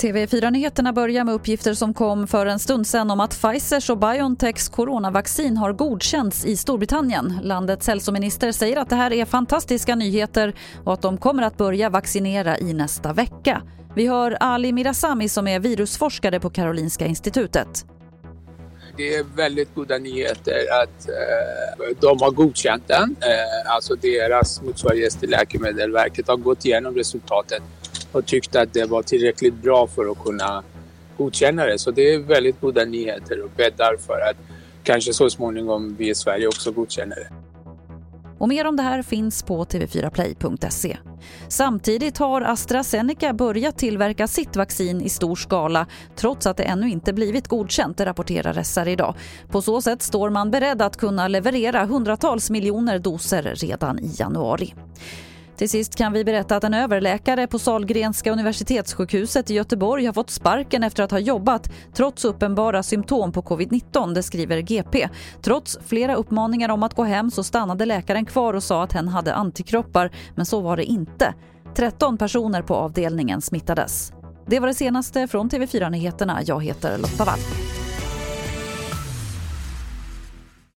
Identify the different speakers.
Speaker 1: TV4-nyheterna börjar med uppgifter som kom för en stund sedan om att Pfizers och Biontechs coronavaccin har godkänts i Storbritannien. Landets hälsominister säger att det här är fantastiska nyheter och att de kommer att börja vaccinera i nästa vecka. Vi hör Ali Mirazami som är virusforskare på Karolinska institutet.
Speaker 2: Det är väldigt goda nyheter att eh, de har godkänt den. Eh, alltså deras motsvarighet till Läkemedelsverket har gått igenom resultatet och tyckt att det var tillräckligt bra för att kunna godkänna det. Så det är väldigt goda nyheter och bäddar för att kanske så småningom vi i Sverige också godkänner det.
Speaker 1: Och mer om det här finns på tv4play.se. Samtidigt har AstraZeneca börjat tillverka sitt vaccin i stor skala trots att det ännu inte blivit godkänt, rapporterar SR idag. På så sätt står man beredd att kunna leverera hundratals miljoner doser redan i januari. Till sist kan vi berätta att en överläkare på Salgrenska universitetssjukhuset i Göteborg har fått sparken efter att ha jobbat trots uppenbara symptom på covid-19, det skriver GP. Trots flera uppmaningar om att gå hem så stannade läkaren kvar och sa att hen hade antikroppar, men så var det inte. 13 personer på avdelningen smittades. Det var det senaste från TV4 Nyheterna. Jag heter Lotta Wall.